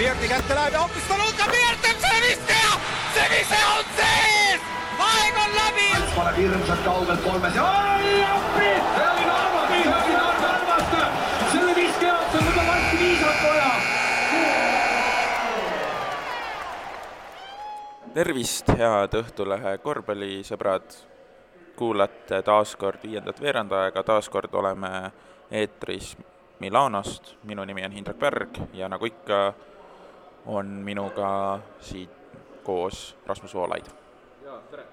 Pirti kätte läheb ja hoopis Taluka Pirt teeb selle viske ja see vise on sees! aeg on läbi! paneb hirmsalt kaugelt kolmes ja oi appi! see oli Narvast, see oli Narvast! selle viske jaoks on juba varsti viisat vaja. tervist, head Õhtulehe korvpallisõbrad! kuulate taas kord viiendat veerandaega, taas kord oleme eetris Milanost, minu nimi on Hindrek Pärg ja nagu ikka, on minuga siit koos Rasmus Voolaid. jaa, tere!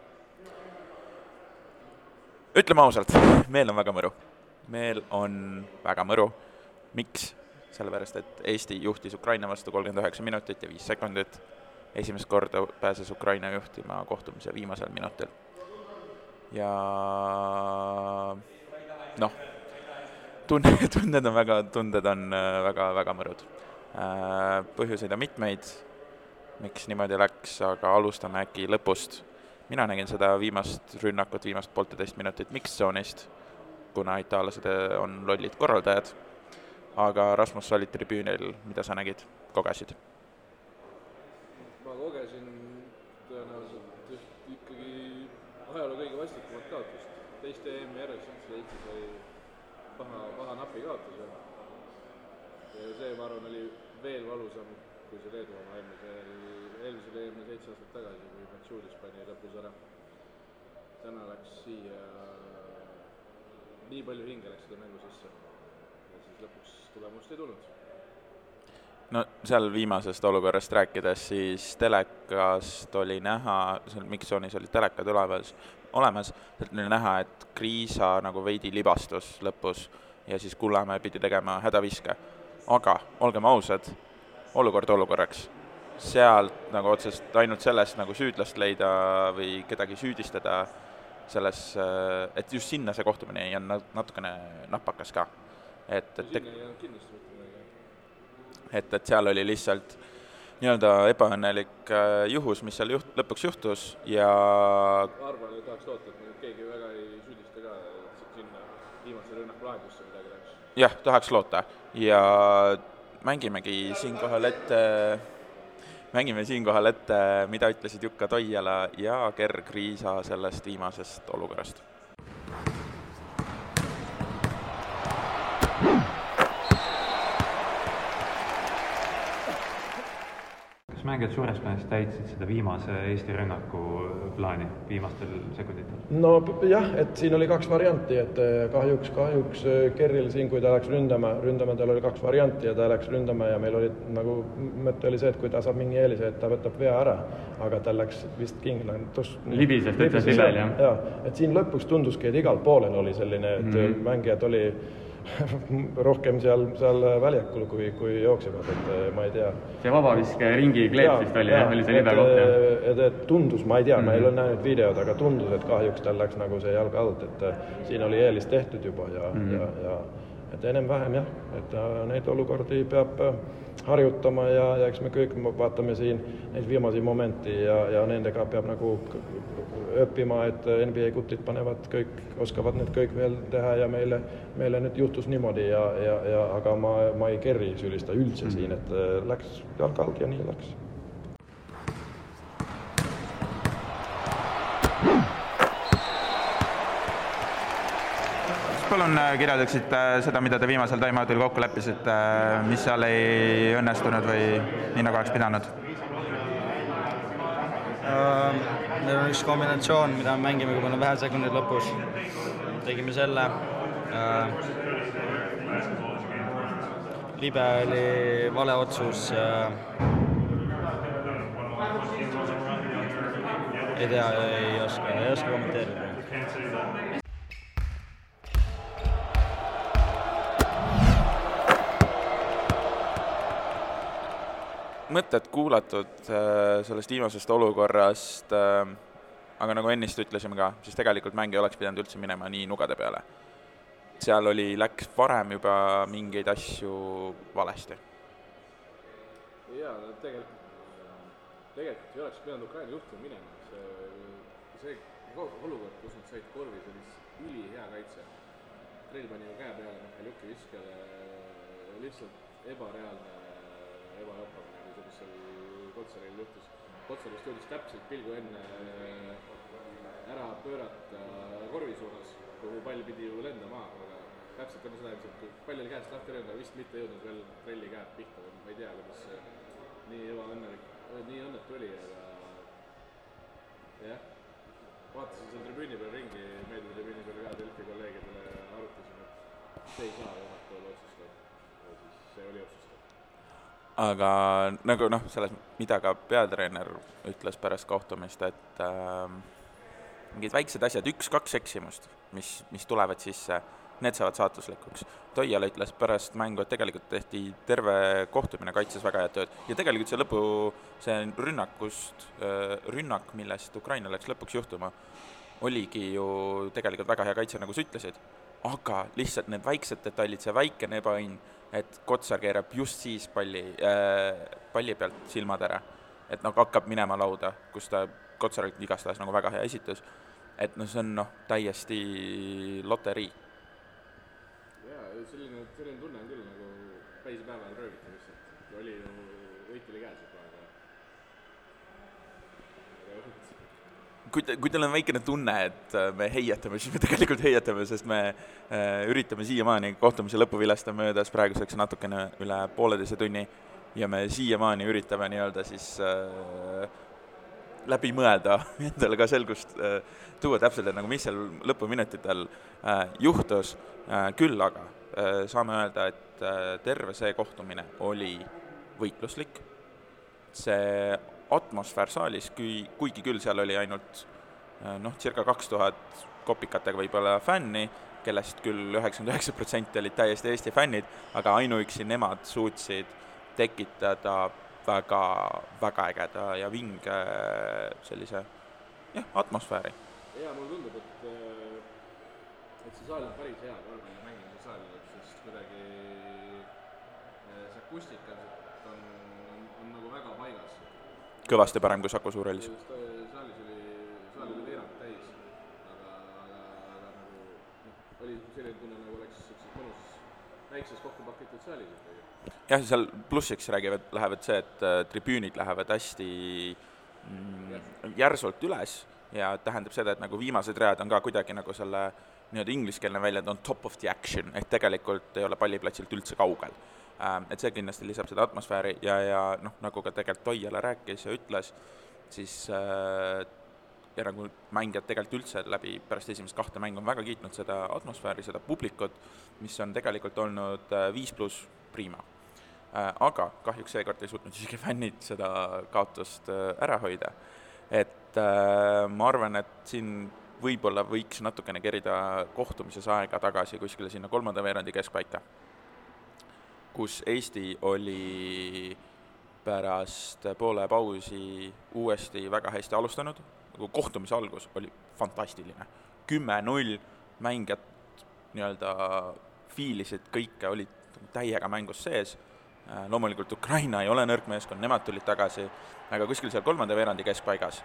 ütleme ausalt, meel on väga mõru. meel on väga mõru. miks? sellepärast, et Eesti juhtis Ukraina vastu kolmkümmend üheksa minutit ja viis sekundit. esimest korda pääses Ukraina juhtima kohtumise viimasel minutil. ja noh, tunne, tunded on väga, tunded on väga-väga mõrud. Põhjuseid on mitmeid, miks niimoodi läks, aga alustame äkki lõpust. mina nägin seda viimast rünnakut, viimast poolteist minutit mix-tsoonist, kuna itaallased on lollid korraldajad, aga Rasmus, sa olid tribüünil, mida sa nägid, kogesid? ma kogesin tõenäoliselt üht ikkagi ajaloo kõige vastikumat kaotust. teiste EM-i järjest Eesti sai paha, paha napi kaotuse. ja see, ma arvan, oli veel valusam kui see Leedu oma eelmisel, eelmisel EM-il seitse aastat tagasi, kui Matšulis pani lõpus ära. täna läks siia, nii palju hinge läks seda mängu sisse. ja siis lõpuks tulemust ei tulnud no seal viimasest olukorrast rääkides, siis telekast oli näha, seal Miksonis olid telekad üleval, olemas, sealt oli näha, et Kriisa nagu veidi libastus lõpus ja siis Kullamäe pidi tegema hädaviske. Aga olgem ausad, olukord olukorraks. sealt nagu otsest ainult sellest nagu süüdlast leida või kedagi süüdistada selles, et just sinna see kohtumine jäi, on natukene napakas ka. et, et midagi et, et seal oli lihtsalt nii-öelda ebaõnnelik äh, juhus, mis seal juht-, lõpuks juhtus ja arvan, et tahaks loota, et nüüd keegi väga ei süüdista ka, et sinna viimase rünnaku lahendusse midagi läks. Jah, tahaks loota ja mängimegi siinkohal ette, mängime siinkohal ette, mida ütlesid Jukka Toiala ja Gerg Riisa sellest viimasest olukorrast. Mängijad suures plaanis täitsid seda viimase Eesti rünnaku plaani viimastel sekunditel? no p- jah, et siin oli kaks varianti, et eh, kahjuks, kahjuks eh, Kerril siin, kui ta läks ründama, ründama, tal oli kaks varianti ja ta läks ründama ja meil oli nagu, mõte oli see, et kui ta saab mingi eelise, et ta võtab vea ära, aga tal läks vist kinglandus. Libises, ta ütles libel, jah. jaa, et siin lõpuks tunduski, et igal poolel oli selline, et mm. -hmm. mängijad oli rohkem seal, seal väljakul, kui, kui jooksevad, et eh, ma ei tea see vabaviske ringi kleeps vist oli jah, oli see libe koht jah? et, et tundus, ma ei tea mm, -hmm. ma ei Mhm. ole näinud videot, aga tundus, et kahjuks tal läks nagu see jalg alt, et äh, siin oli eelis tehtud juba ja mm, Mhm. -hmm. ja, ja et enam-vähem jah, et neid olukordi peab harjutama ja, ja eks me kõik mo- vaatame siin neid viimasi momenti ja, ja nendega peab nagu k- õppima, et NBA kutid panevad kõik, oskavad need kõik veel teha ja meile, meile nüüd juhtus niimoodi ja, ja, ja aga ma, ma ei kerri süüdista üldse mm -hmm. siin, et äh, läks jalg alt ja nii läks palun äh, kirjeldaksid seda, mida te viimasel time-out'il kokku leppisite, mis seal ei õnnestunud või nii, nagu oleks pidanud? meil on üks kombinatsioon, mida me mängime, kui meil on vähe sekundeid lõpus. tegime selle. libe oli vale otsus. ei tea, ei oska, ei oska kommenteerida. Mõtted kuulatud äh, sellest viimasest olukorrast äh,, aga nagu ennist ütlesime ka, siis tegelikult mäng ei oleks pidanud üldse minema nii nugade peale. seal oli, läks varem juba mingeid asju valesti. jaa, no tegelikult, tegelikult ei oleks pidanud Ukraina juhtima minema, see, see ko- olukord, kus nad said korvi, see oli ülihea kaitse. noh, Trell pani ju käe peale Mihhail Juki viskele, lihtsalt ebareaalne, ebareaalne, mis seal Kotsanil juhtus. Kotsanist jõudis täpselt pilgu enne äh, ära pöörata korvi suunas, kuhu pall pidi ju lendama, aga täpselt enne seda ilmselt, kui pall oli käest lahti löönud, aga vist mitte jõudnud veel tralli käed pihta või ma ei tea, kuidas nii ebaõnnelik, äh, nii õnnetu oli, aga jah vaatasin seal tribüüni peal ringi, meedia tribüüni peal ka Delfi kolleegidele arutasime, et see ei saa juhataja otsustada. ja siis see oli otsus aga nagu noh, selles, mida ka peatreener ütles pärast kohtumist, et äh, mingid väiksed asjad, üks-kaks eksimust, mis, mis tulevad sisse, need saavad saatuslikuks. Toial ütles pärast mängu, et tegelikult tehti terve kohtumine kaitses väga head tööd ja tegelikult see lõpu, see rünnakust, rünnak, millest Ukraina läks lõpuks juhtuma, oligi ju tegelikult väga hea kaitse, nagu sa ütlesid. aga lihtsalt need väiksed detailid, see väikene ebaõnn, et Kotsar keerab just siis palli äh,, palli pealt silmad ära. et nagu hakkab minema lauda, kus ta Kotsarilt igastahes nagu väga hea esitus, et noh, see on noh, täiesti loterii jaa, selline, selline tunne on küll nagu päisipäeval rööviti lihtsalt. oli ju, võit oli käes juba, aga aga kui te, kui teil on väikene tunne, et äh, me heietame, siis me tegelikult heietame, sest me äh, üritame siiamaani kohtumise lõppu vilesta möödas praeguseks natukene üle pooleteise tunni ja me siiamaani üritame nii-öelda siis äh, läbi mõelda, endale ka selgust äh, tuua täpselt, et nagu mis seal lõpuminutitel äh, juhtus äh,, küll aga äh, saame öelda, et äh, terve see kohtumine oli võitluslik, see atmosfäär saalis, kui, kuigi küll seal oli ainult äh, noh, circa kaks tuhat kopikatega võib-olla fänni, kellest küll üheksakümmend üheksa protsenti olid täiesti Eesti fännid, aga ainuüksi nemad suutsid tekitada väga, väga ägeda ja vinge sellise jah, atmosfääri. jaa, mulle tundub, et, äh, et see saal on päris hea korvpalli mängimise saal, sest kuidagi see akustika on, on nagu väga paigas. Kõvasti parem kui Saku Suurhallis. saalis oli, saal oli veerand täis, aga, aga, aga nagu noh, oli selline tunne, nagu oleks siukses mõnusas väikses kokku pakitud saalis ikkagi jah, seal plussiks räägivad, lähevad see, et äh, tribüünid lähevad hästi mm, järsult üles ja tähendab seda, et nagu viimased read on ka kuidagi nagu selle nii-öelda ingliskeelne väljend on top of the action, ehk tegelikult ei ole palliplatsilt üldse kaugel. Et see kindlasti lisab seda atmosfääri ja, ja noh, nagu ka tegelikult Toiala rääkis ja ütles, siis äh, ja nagu mängijad tegelikult üldse läbi pärast esimest kahte mängu on väga kiitnud seda atmosfääri, seda publikut, mis on tegelikult olnud äh, viis pluss priima Äh, aga kahjuks seekord ei suutnud isegi fännid seda kaotust ära hoida. et ma arvan, et siin võib-olla võiks natukene kerida kohtumises aega tagasi kuskile sinna kolmanda veerandi keskpaika, kus Eesti oli pärast poole pausi uuesti väga hästi alustanud, nagu kohtumise algus oli fantastiline. kümme-null, mängijad nii-öelda fiilisid kõike, olid täiega mängus sees loomulikult Ukraina ei ole nõrk meeskond, nemad tulid tagasi, aga kuskil seal kolmanda veerandi keskpaigas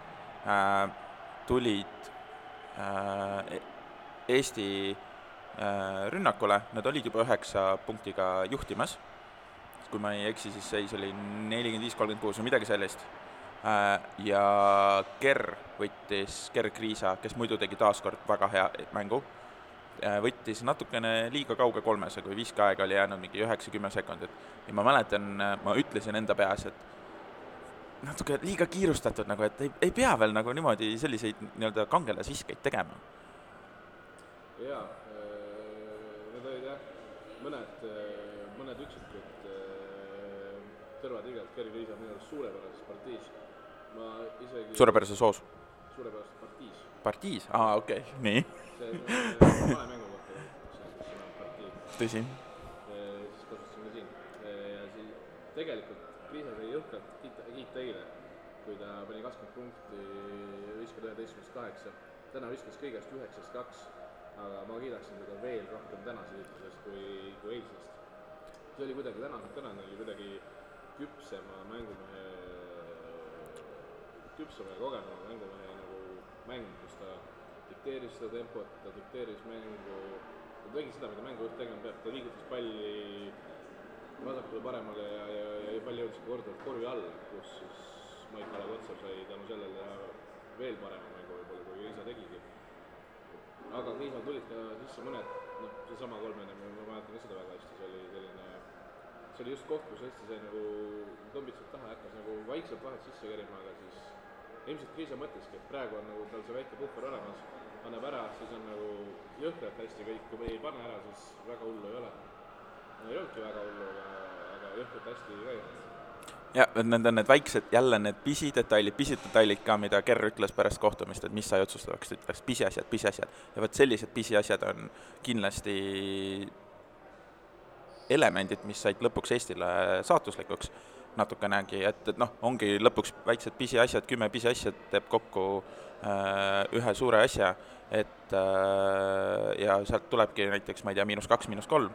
äh, tulid äh, Eesti äh, rünnakule, nad olid juba üheksa punktiga juhtimas, kui ma ei eksi, siis seis oli nelikümmend viis, kolmkümmend kuus või midagi sellist äh,, ja Ger võttis, Ger Kriisa, kes muidu tegi taaskord väga hea mängu, Äh, võttis natukene liiga kauge kolmese, kui viskeaega oli jäänud mingi üheksa-kümme sekundit. ja ma mäletan, äh, ma ütlesin enda peas, et natuke liiga kiirustatud nagu, et ei, ei pea veel nagu niimoodi selliseid nii-öelda kangelasviskeid tegema. jaa, mõned, mõned üksikud tõrvatigad, Gerd Kriisa minu arust suurepärases partiis. ma isegi suurepärases hoos? suurepärases partiis. partiis, aa okei okay., nii see on vanemängu kohta, see on, see on partii. tõsi. siis kasutasime siin ja siis tegelikult Kriisa sai jõhkralt kiita, kiita eile, kui ta pani kakskümmend punkti, viskab üheteistkümnest kaheksa. täna viskas kõigest üheksast kaks, aga ma kiidaksin teda veel rohkem tänase esitusest kui, kui eilsest. see oli kuidagi, täna, tänane oli kuidagi küpsema mängumehe, küpsema ja kogenuma mängumehe nagu mäng, kus ta dikteeris seda tempot, ta dikteeris mängu, ta tegi seda, mida mängujuht tegema peab, ta liigutas palli vasakule-paremale ja, ja, ja pall jõudis korduvalt korvi alla, kus siis Maik-Kalev Kotsar sai tänu sellele veel parema mängu võib-olla, kui Kriisa tegigi. Aga Kriisal tulid ka sisse mõned, noh, seesama kolmene, ma mäletan ka seda väga hästi, see oli selline, see oli just koht, kus hästi sai nagu tõmbitsenud taha, hakkas nagu vaikselt vahet sisse kerima, aga siis ilmselt Kriisa mõtleski, et praegu on nagu tal see väike puhver olemas, annab ära, siis on nagu jõhkralt hästi kõik, kui ei pane ära, siis väga hullu ei ole. ei olnudki väga hullu, aga, aga jõhkralt hästi käinud jah, et need on need väiksed, jälle need pisidetailid, pisidetailid ka, mida Kerr ütles pärast kohtumist, et mis sai otsustavaks, ta ütles pisiasjad, pisiasjad. ja vot sellised pisiasjad on kindlasti elemendid, mis said lõpuks Eestile saatuslikuks natukenegi, et, et noh, ongi lõpuks väiksed pisiasjad, kümme pisiasja teeb kokku äh, ühe suure asja, et äh, ja sealt tulebki näiteks, ma ei tea, miinus kaks, miinus kolm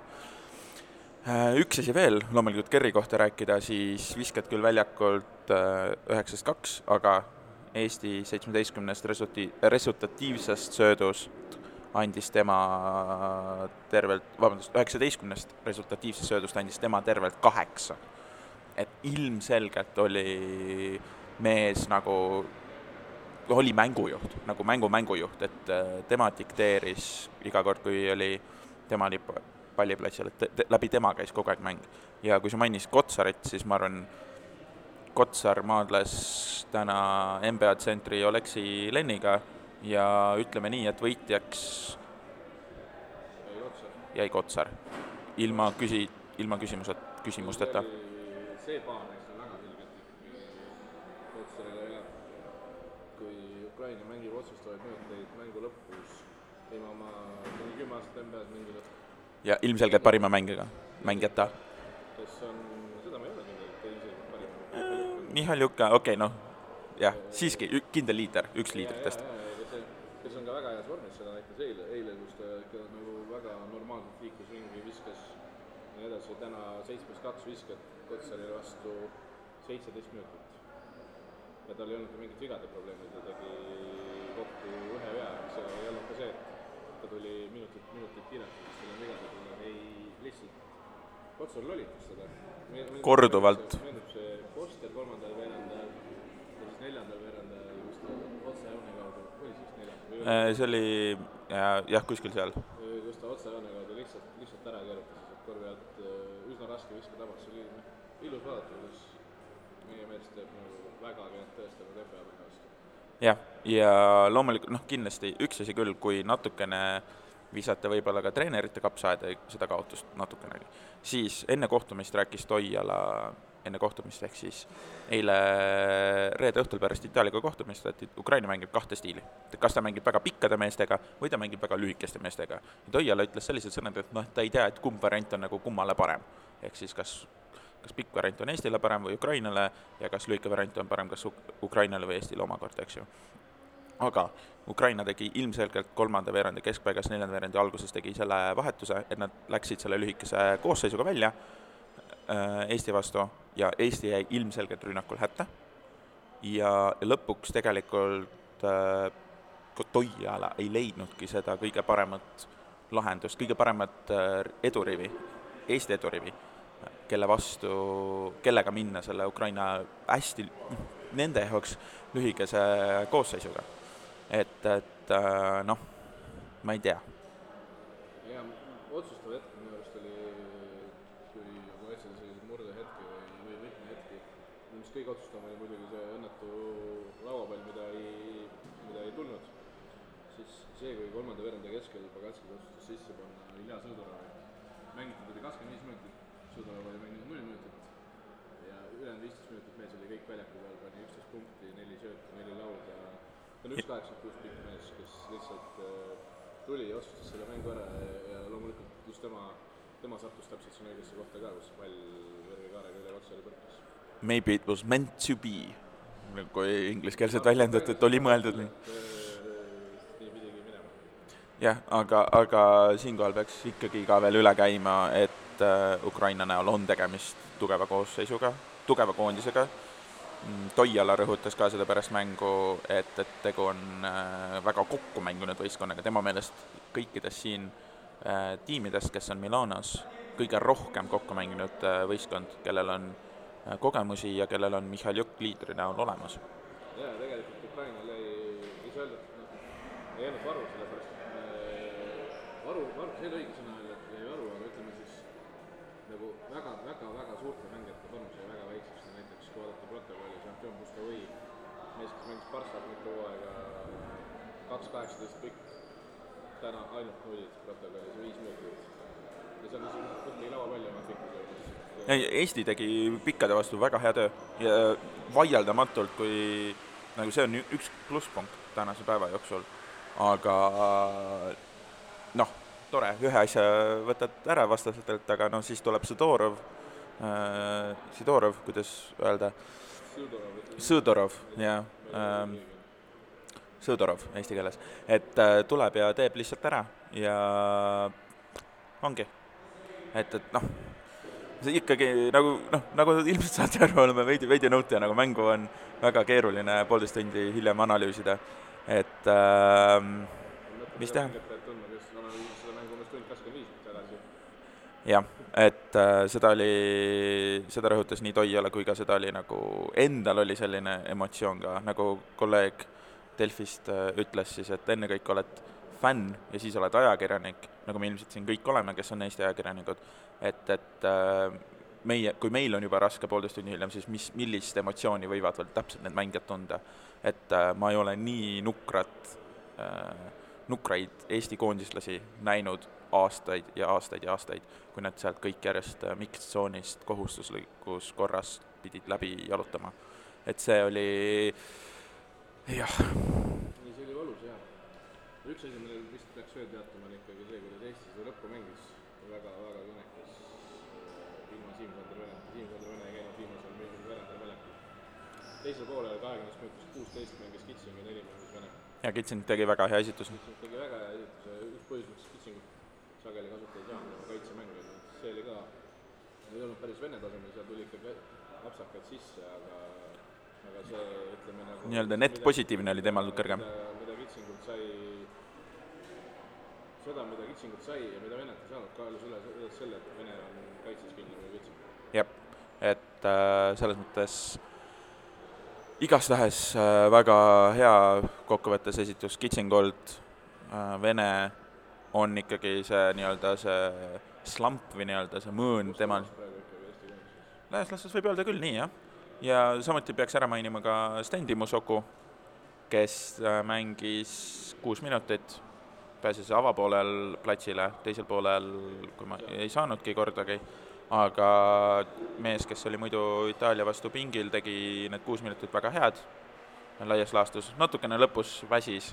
üks asi veel, loomulikult Kerri kohta rääkida, siis viskad küll väljakult äh, üheksast kaks, aga Eesti seitsmeteistkümnest resulti-, resultatiivsest söödust andis tema tervelt, vabandust, üheksateistkümnest resultatiivsest söödust andis tema tervelt kaheksa. et ilmselgelt oli mees nagu, oli mängujuht, nagu mängu mängujuht, et äh, tema dikteeris iga kord, kui oli tema lipp palliplatsil, et te, läbi tema käis kogu aeg mäng. ja kui sa mainisid Kotsarit, siis ma arvan, Kotsar maadles täna NBA tsentri Oleksi Lenniga ja ütleme nii, et võitjaks jäi Kotsar. ilma küsi-, ilma küsimused, küsimusteta. see paan läks väga selgelt Kotsarile üle. kui Ukraina mängib otsustavaid minuteid mängu lõpus, ilma oma kümme aastat NBA-s mänginud ja ilmselgelt parima mängiga, mängijata. kes on, seda ma ei ole kindel, et ilmselgelt parim. Mihhail Juka, okei okay,, noh, jah, siiski kindel liider, üks liidritest. kes, on ka väga heas vormis, seda näitas eile, eile, kus ta ikka nagu väga normaalselt liikus ringi, viskas ja nii edasi, täna seitsmest kaks viskat Kotsarile vastu seitseteist minutit. ja tal ei olnud ka mingit vigade probleemi, ta tegi kokku ühe vea, mis ei olnud ka see, et ta tuli minutit, minutit kiiremini, siis tal on vigased, ei lihtsalt, Kotsar lollitas seda. korduvalt. meenub see Koster kolmandal veerandajal ja siis neljandal veerandajal just otsejoone kaudu, oli siis neljandal? Äh, see oli jah, kuskil seal. just ta otsejoone kaudu lihtsalt, lihtsalt ära keerutas korvi alt, üsna raske viska tabas, see oli ilus vaadata, kuidas meie mees teeb nagu väga NBA mehe vastu. Jah, ja loomulikult noh, kindlasti üks asi küll, kui natukene visata võib-olla ka treenerite kapsaaeda seda kaotust natukenegi. siis enne kohtumist rääkis Toiala, enne kohtumist ehk siis eile reede õhtul pärast Itaaliaga kohtumist, et Ukraina mängib kahte stiili. kas ta mängib väga pikkade meestega või ta mängib väga lühikeste meestega. Toiala ütles sellised sõnad, et noh, ta ei tea, et kumb variant on nagu kummale parem. ehk siis kas kas pikk variant on Eestile parem või Ukrainale ja kas lühike variant on parem kas Ukrainale või Eestile omakorda, eks ju. Aga Ukraina tegi ilmselgelt kolmanda veerandi keskpaigas, neljanda veerandi alguses tegi selle vahetuse, et nad läksid selle lühikese koosseisuga välja äh, Eesti vastu ja Eesti jäi ilmselgelt rünnakul hätta. Ja lõpuks tegelikult äh, Toiala ei leidnudki seda kõige paremat lahendust, kõige paremat äh, edurivi, Eesti edurivi, kelle vastu, kellega minna selle Ukraina hästi, nende jaoks lühikese koosseisuga. Et, et äh, noh, ma ei tea. jah, otsustav hetk minu arust oli, kui ma ütlesin, selliseid murdehetki või, või võtmehetki, mis kõige otsustavam oli muidugi see õnnetu lauapall, mida ei, mida ei tulnud, siis see, kui kolmanda veerandi keskel Pagatskis otsustas sisse panna Ilja Sõõduravi, mängiti tuli kakskümmend viis minutit, Sõõdurav oli mänginud null minutit ja viisteist minutit mees oli kõik väljaku peal, pani üksteist punkti, neli söötu, neli lauda ta on üks kaheksakümmend kuus pikk mees, kes lihtsalt äh, tuli ja otsustas selle mängu ära ja, ja loomulikult just tema, tema sattus täpselt sinna õigesse kohta ka, kus pall Verge kaarega üle otsale põrkas. Maybe it was meant to be, kui ingliskeelselt väljendatud, et oli mõeldud nii. pidigi minema. jah, aga, aga siinkohal peaks ikkagi ka veel üle käima, et äh, Ukraina näol on tegemist tugeva koosseisuga, tugeva koondisega. Mm, Toiala rõhutas ka seda pärast mängu, et, et tegu on äh, väga kokku mänginud võistkonnaga, tema meelest kõikidest siin äh, tiimidest, kes on Milanos, kõige rohkem kokku mänginud äh, võistkond, kellel on kogemusi ja kellel on Mihhailjuk liidri näol olemas. jaa, tegelikult Ukrainal jäi, ei saa öelda, noh, ei jäänud varu, sellepärast varu, varu, see ei ole õige sõna öelda, et jäi varu, aga ütleme siis nagu väga, väga, väga suurte mängijate panus jäi väga väikseks, näiteks kui vaadata protokolli, Jean-Pierre Mustavoi, mees, kes mängis Barssat mitu hooaega, kaks kaheksateist pikk, täna ainult nullid protokollis, viis minutit. ja see on niisugune tubli lauapall oma pikkuse juures. ei, Eesti tegi pikkade vastu väga hea töö ja vaieldamatult, kui nagu see on üks plusspunkt tänase päeva jooksul, aga noh, tore, ühe asja võtad ära vastastelt, aga noh, siis tuleb Sõdorov äh,, Sidorov, kuidas öelda, Sõdorov, jah ähm, Sõdorov eesti keeles, et äh, tuleb ja teeb lihtsalt ära ja ongi. et, et noh, see ikkagi nagu noh, nagu ilmselt saate aru, oleme veidi, veidi nõuti ja nagu mängu on väga keeruline poolteist tundi hiljem analüüsida, et ähm, mis teha. tundma, kes analüüsis seda mängu umbes tund kakskümmend viis minutit tagasi. Jah, et äh, seda oli, seda rõhutas nii Toiala kui ka seda oli nagu, endal oli selline emotsioon ka, nagu kolleeg Delfist äh, ütles siis, et ennekõike oled fänn ja siis oled ajakirjanik, nagu me ilmselt siin kõik oleme, kes on Eesti ajakirjanikud, et, et äh, meie, kui meil on juba raske poolteist tundi hiljem, siis mis, millist emotsiooni võivad veel täpselt need mängijad tunda. et äh, ma ei ole nii nukrat äh,, nukraid Eesti koondislasi näinud aastaid ja aastaid ja aastaid, kui nad sealt kõik järjest äh, mixed-tsoonist kohustuslikus korras pidid läbi jalutama. et see oli jah, nii, see oli valus jah. üks asi, millel vist peaks veel teatama, on ikkagi see, kuidas Eesti seda lõppu mängis, väga, väga kõnekas ilma Siim-Sander Vene, Siim-Sander Vene ei käinud viimasel minutil Venemaal väljakul. teisel poolel kahekümnest minutist kuusteist mängis Kitsing ja neli mängis Vene. ja Kitsing tegi väga hea esituse. Kitsing tegi väga hea esituse, üks põhjus, miks Kitsingut sageli kasutada ei saanud, oma kaitsemäng oli, see oli ka, ei olnud päris Vene tasemel, seal tuli ikka apsakaid sisse, aga aga see, ütleme nagu Nii-öelda net positiivne oli temal kõrgem. mida, Kitsingult sai, seda, mida Kitsingult sai ja mida Venet ei saanud, kaalus üle, selle, et Vene on kaitses kinni või Kitsing. jah, et äh, selles mõttes igastahes äh, väga hea kokkuvõttes esitus Kitsingolt äh,, Vene on ikkagi see nii-öelda see slamp või nii-öelda see mõõn temal, laias laastus võib öelda küll nii, jah. ja samuti peaks ära mainima ka Sten Timosoku, kes äh, mängis kuus minutit, pääses avapoolel platsile, teisel poolel, kui ma ei saanudki kordagi, aga mees, kes oli muidu Itaalia vastu pingil, tegi need kuus minutit väga head laias laastus, natukene lõpus väsis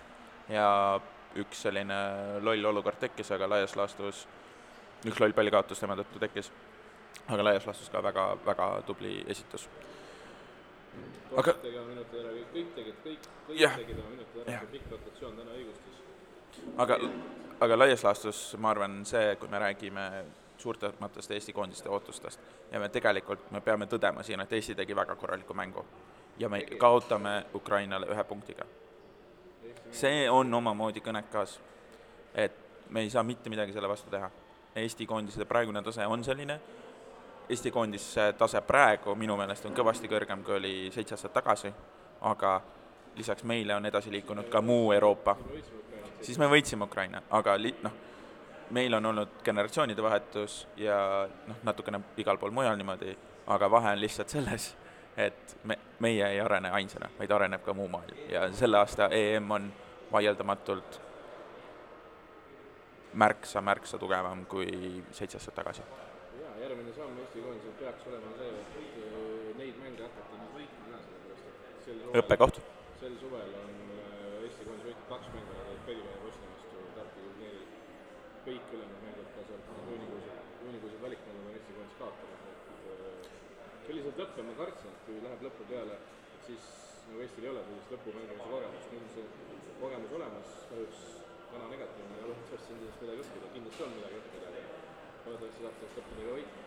ja üks selline loll olukord tekkis, aga laias laastus üks loll pallikaotus tema tõttu tekkis aga laias laastus ka väga, väga tubli esitus. Aga- kõik, tegid, kõik, kõik Jah. tegid oma minutid ära, see pikk rotatsioon täna õigustas. aga, aga laias laastus ma arvan, see, kui me räägime suurtematest Eesti koondiste ootustest ja me tegelikult, me peame tõdema siin, et Eesti tegi väga korraliku mängu. ja me kaotame Ukrainale ühe punktiga. See on omamoodi kõnekas, et me ei saa mitte midagi selle vastu teha. Eesti koondise praegune tase on selline, Eesti koondise tase praegu minu meelest on kõvasti kõrgem, kui oli seitse aastat tagasi, aga lisaks meile on edasi liikunud ka muu Euroopa. siis me võitsime Ukraina, aga li-, noh, meil on olnud generatsioonide vahetus ja noh, natukene igal pool mujal niimoodi, aga vahe on lihtsalt selles, et me, meie ei arene ainsana, vaid areneb ka muu maailm ja selle aasta EM on vaieldamatult märksa, märksa tugevam kui seitse aastat tagasi. jaa, järgmine samm Eesti koondisel peaks olema see, et äh, neid mänge hakata nüüd võitma ka, sellepärast et õppekoht. sel suvel on äh, Eesti koondis võitnud kaks mängu, Pellimäe ja Bosnia vastu, Tartu turniiril. kõik ülejäänud mängud, kaasa arvatud need juunikuused, juunikuused valikmängud on Eesti koondis kaotanud, selliselt lõppe ma kartsin, et kui läheb lõpu peale, et siis nagu Eestil ei ole sellist lõpu mängimise kogemust, nüüd on see kogemus olemas, kahjuks täna negatiivne, aga loodetavasti on sellest midagi õppida, kindlasti on midagi õppida, aga loodetavasti saab sellest õppida ka võitma.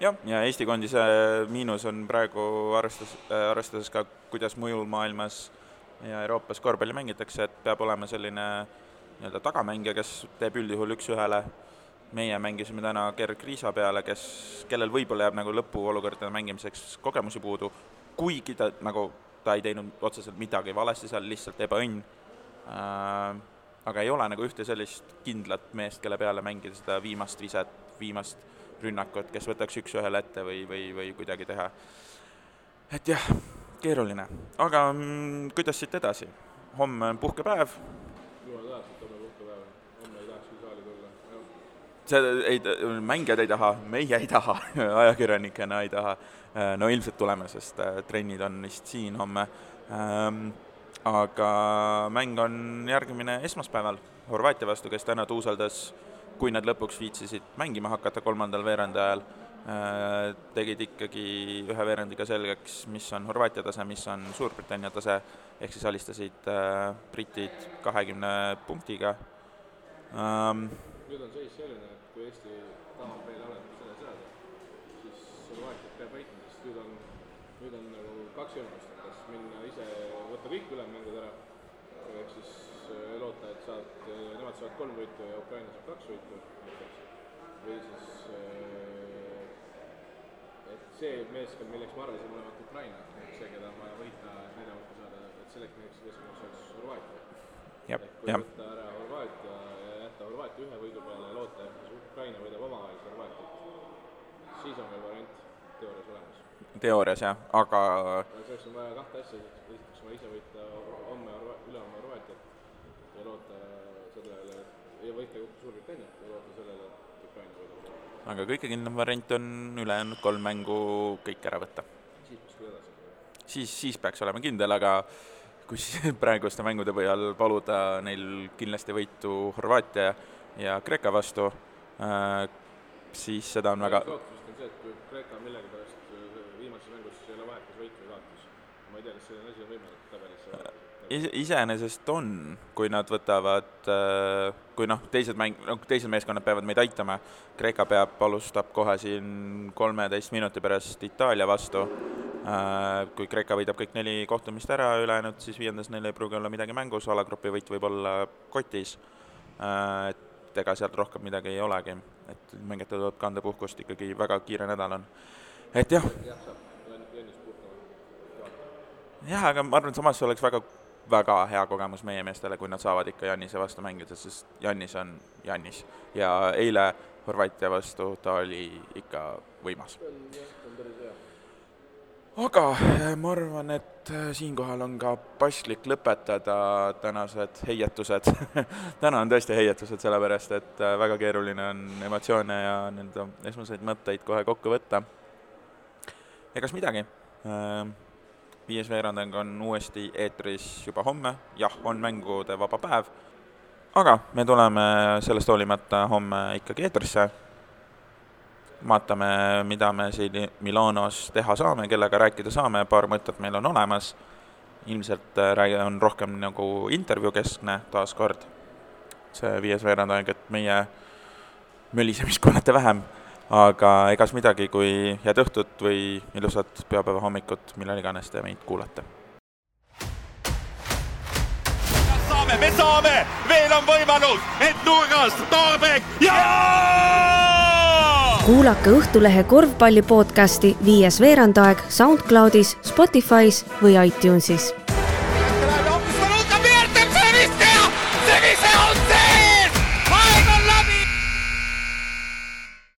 jah, ja Eesti koondise miinus on praegu arvestas, arvestades ka, kuidas mujal maailmas ja Euroopas korvpalli mängitakse, et peab olema selline nii-öelda tagamängija, kes teeb üldjuhul üks-ühele meie mängisime täna Gerg Riisa peale, kes, kellel võib-olla jääb nagu lõpuolukordade mängimiseks kogemusi puudu, kuigi ta nagu, ta ei teinud otseselt midagi valesti seal, lihtsalt ebaõnn äh,, aga ei ole nagu ühte sellist kindlat meest, kelle peale mängida seda viimast viset, viimast rünnakut, kes võtaks üks-ühele ette või, või, või kuidagi teha. et jah, keeruline, aga mm, kuidas siit edasi? homme on puhkepäev, jumal tänatud, homme puhkepäev, homme ei tahaks küll saali tulla, jah. See ei, mängijad ei taha, meie ei taha, ajakirjanikena ei taha. no ilmselt tuleme, sest äh, trennid on vist siin homme. aga mäng on järgmine esmaspäeval Horvaatia vastu, kes täna tuuseldas, kui nad lõpuks viitsisid mängima hakata kolmandal veerandajal, äh, tegid ikkagi ühe veerandiga selgeks, mis on Horvaatia tase, mis on Suurbritannia tase, ehk siis alistasid äh, britid kahekümne punktiga ähm, nüüd on seis selline, et kui Eesti tahab veel arengut selle seada, siis Horvaatiat peab võitma, sest nüüd on, nüüd on nagu kaks võimalust, kas minna ise, võtta kõik ülemmängud ära, ehk siis äh, loota, et saad, nemad saavad kolm võitu ja Ukraina saab kaks võitu näiteks, või siis äh, et see meeskond, milleks ma arvasin olevat Ukraina, see, keda on vaja võita, et nelja võitu saada, et selleks meeskonnaks oleks Horvaatia jah, jah, siis Ukraina võidab omavahel Horvaatiat, siis on veel variant teoorias olemas. teoorias jah, aga selleks on vaja kahte asja, esiteks vaja ise võita homme ülehomme Horvaatiat ja loota sellele, ja võita Suurbritanniat ja loota sellele, et Ukraina võidab. aga kõige kindlam variant on ülejäänud kolm mängu kõik ära võtta. siis peaks edasi. siis, siis peaks olema kindel, aga siis praeguste mängude põhjal paluda neil kindlasti võitu Horvaatia ja Kreeka vastu, siis seda on väga, vist on see, et kui Kreeka millegipärast äh, viimases mängus ei ole vahet, kas võit või kaotus. ma ei tea, kas selline asi on võimalik tabelisse vaadata. is-, iseenesest on, kui nad võtavad, kui noh, teised mäng, noh, teised meeskonnad peavad meid aitama, Kreeka peab, alustab kohe siin kolmeteist minuti pärast Itaalia vastu, kui Kreeka võidab kõik neli kohtumist ära, ülejäänud siis viiendas neil ei pruugi olla midagi mängus, alagrupi võit võib olla kotis, et ega sealt rohkem midagi ei olegi, et mängijate tuleb kanda puhkust, ikkagi väga kiire nädal on. et jah, jah, aga ma arvan, et samas see oleks väga, väga hea kogemus meie meestele, kui nad saavad ikka Jannise vastu mängida, sest Jannis on Jannis. ja eile Horvaatia vastu ta oli ikka võimas. aga eh, ma arvan, et eh, siinkohal on ka paslik lõpetada tänased heietused täna on tõesti heietused, sellepärast et eh, väga keeruline on emotsioone ja nii-öelda esmaseid mõtteid kohe kokku võtta. egas midagi viies veerandang on uuesti eetris juba homme, jah, on mängude vaba päev, aga me tuleme sellest hoolimata homme ikkagi eetrisse, vaatame, mida me siin Milanos teha saame, kellega rääkida saame, paar mõtet meil on olemas, ilmselt äh, räägi-, on rohkem nagu intervjuukeskne taaskord, see viies veerandang, et meie mölisemist kuulete vähem aga egas midagi, kui head õhtut või ilusat pühapäeva hommikut, millal iganes te meid kuulate. saame, me saame, veel on võimalus, et nurgast Torbek ja kuulake Õhtulehe korvpalli podcasti Viies veerandaeg SoundCloudis, Spotify's või iTunesis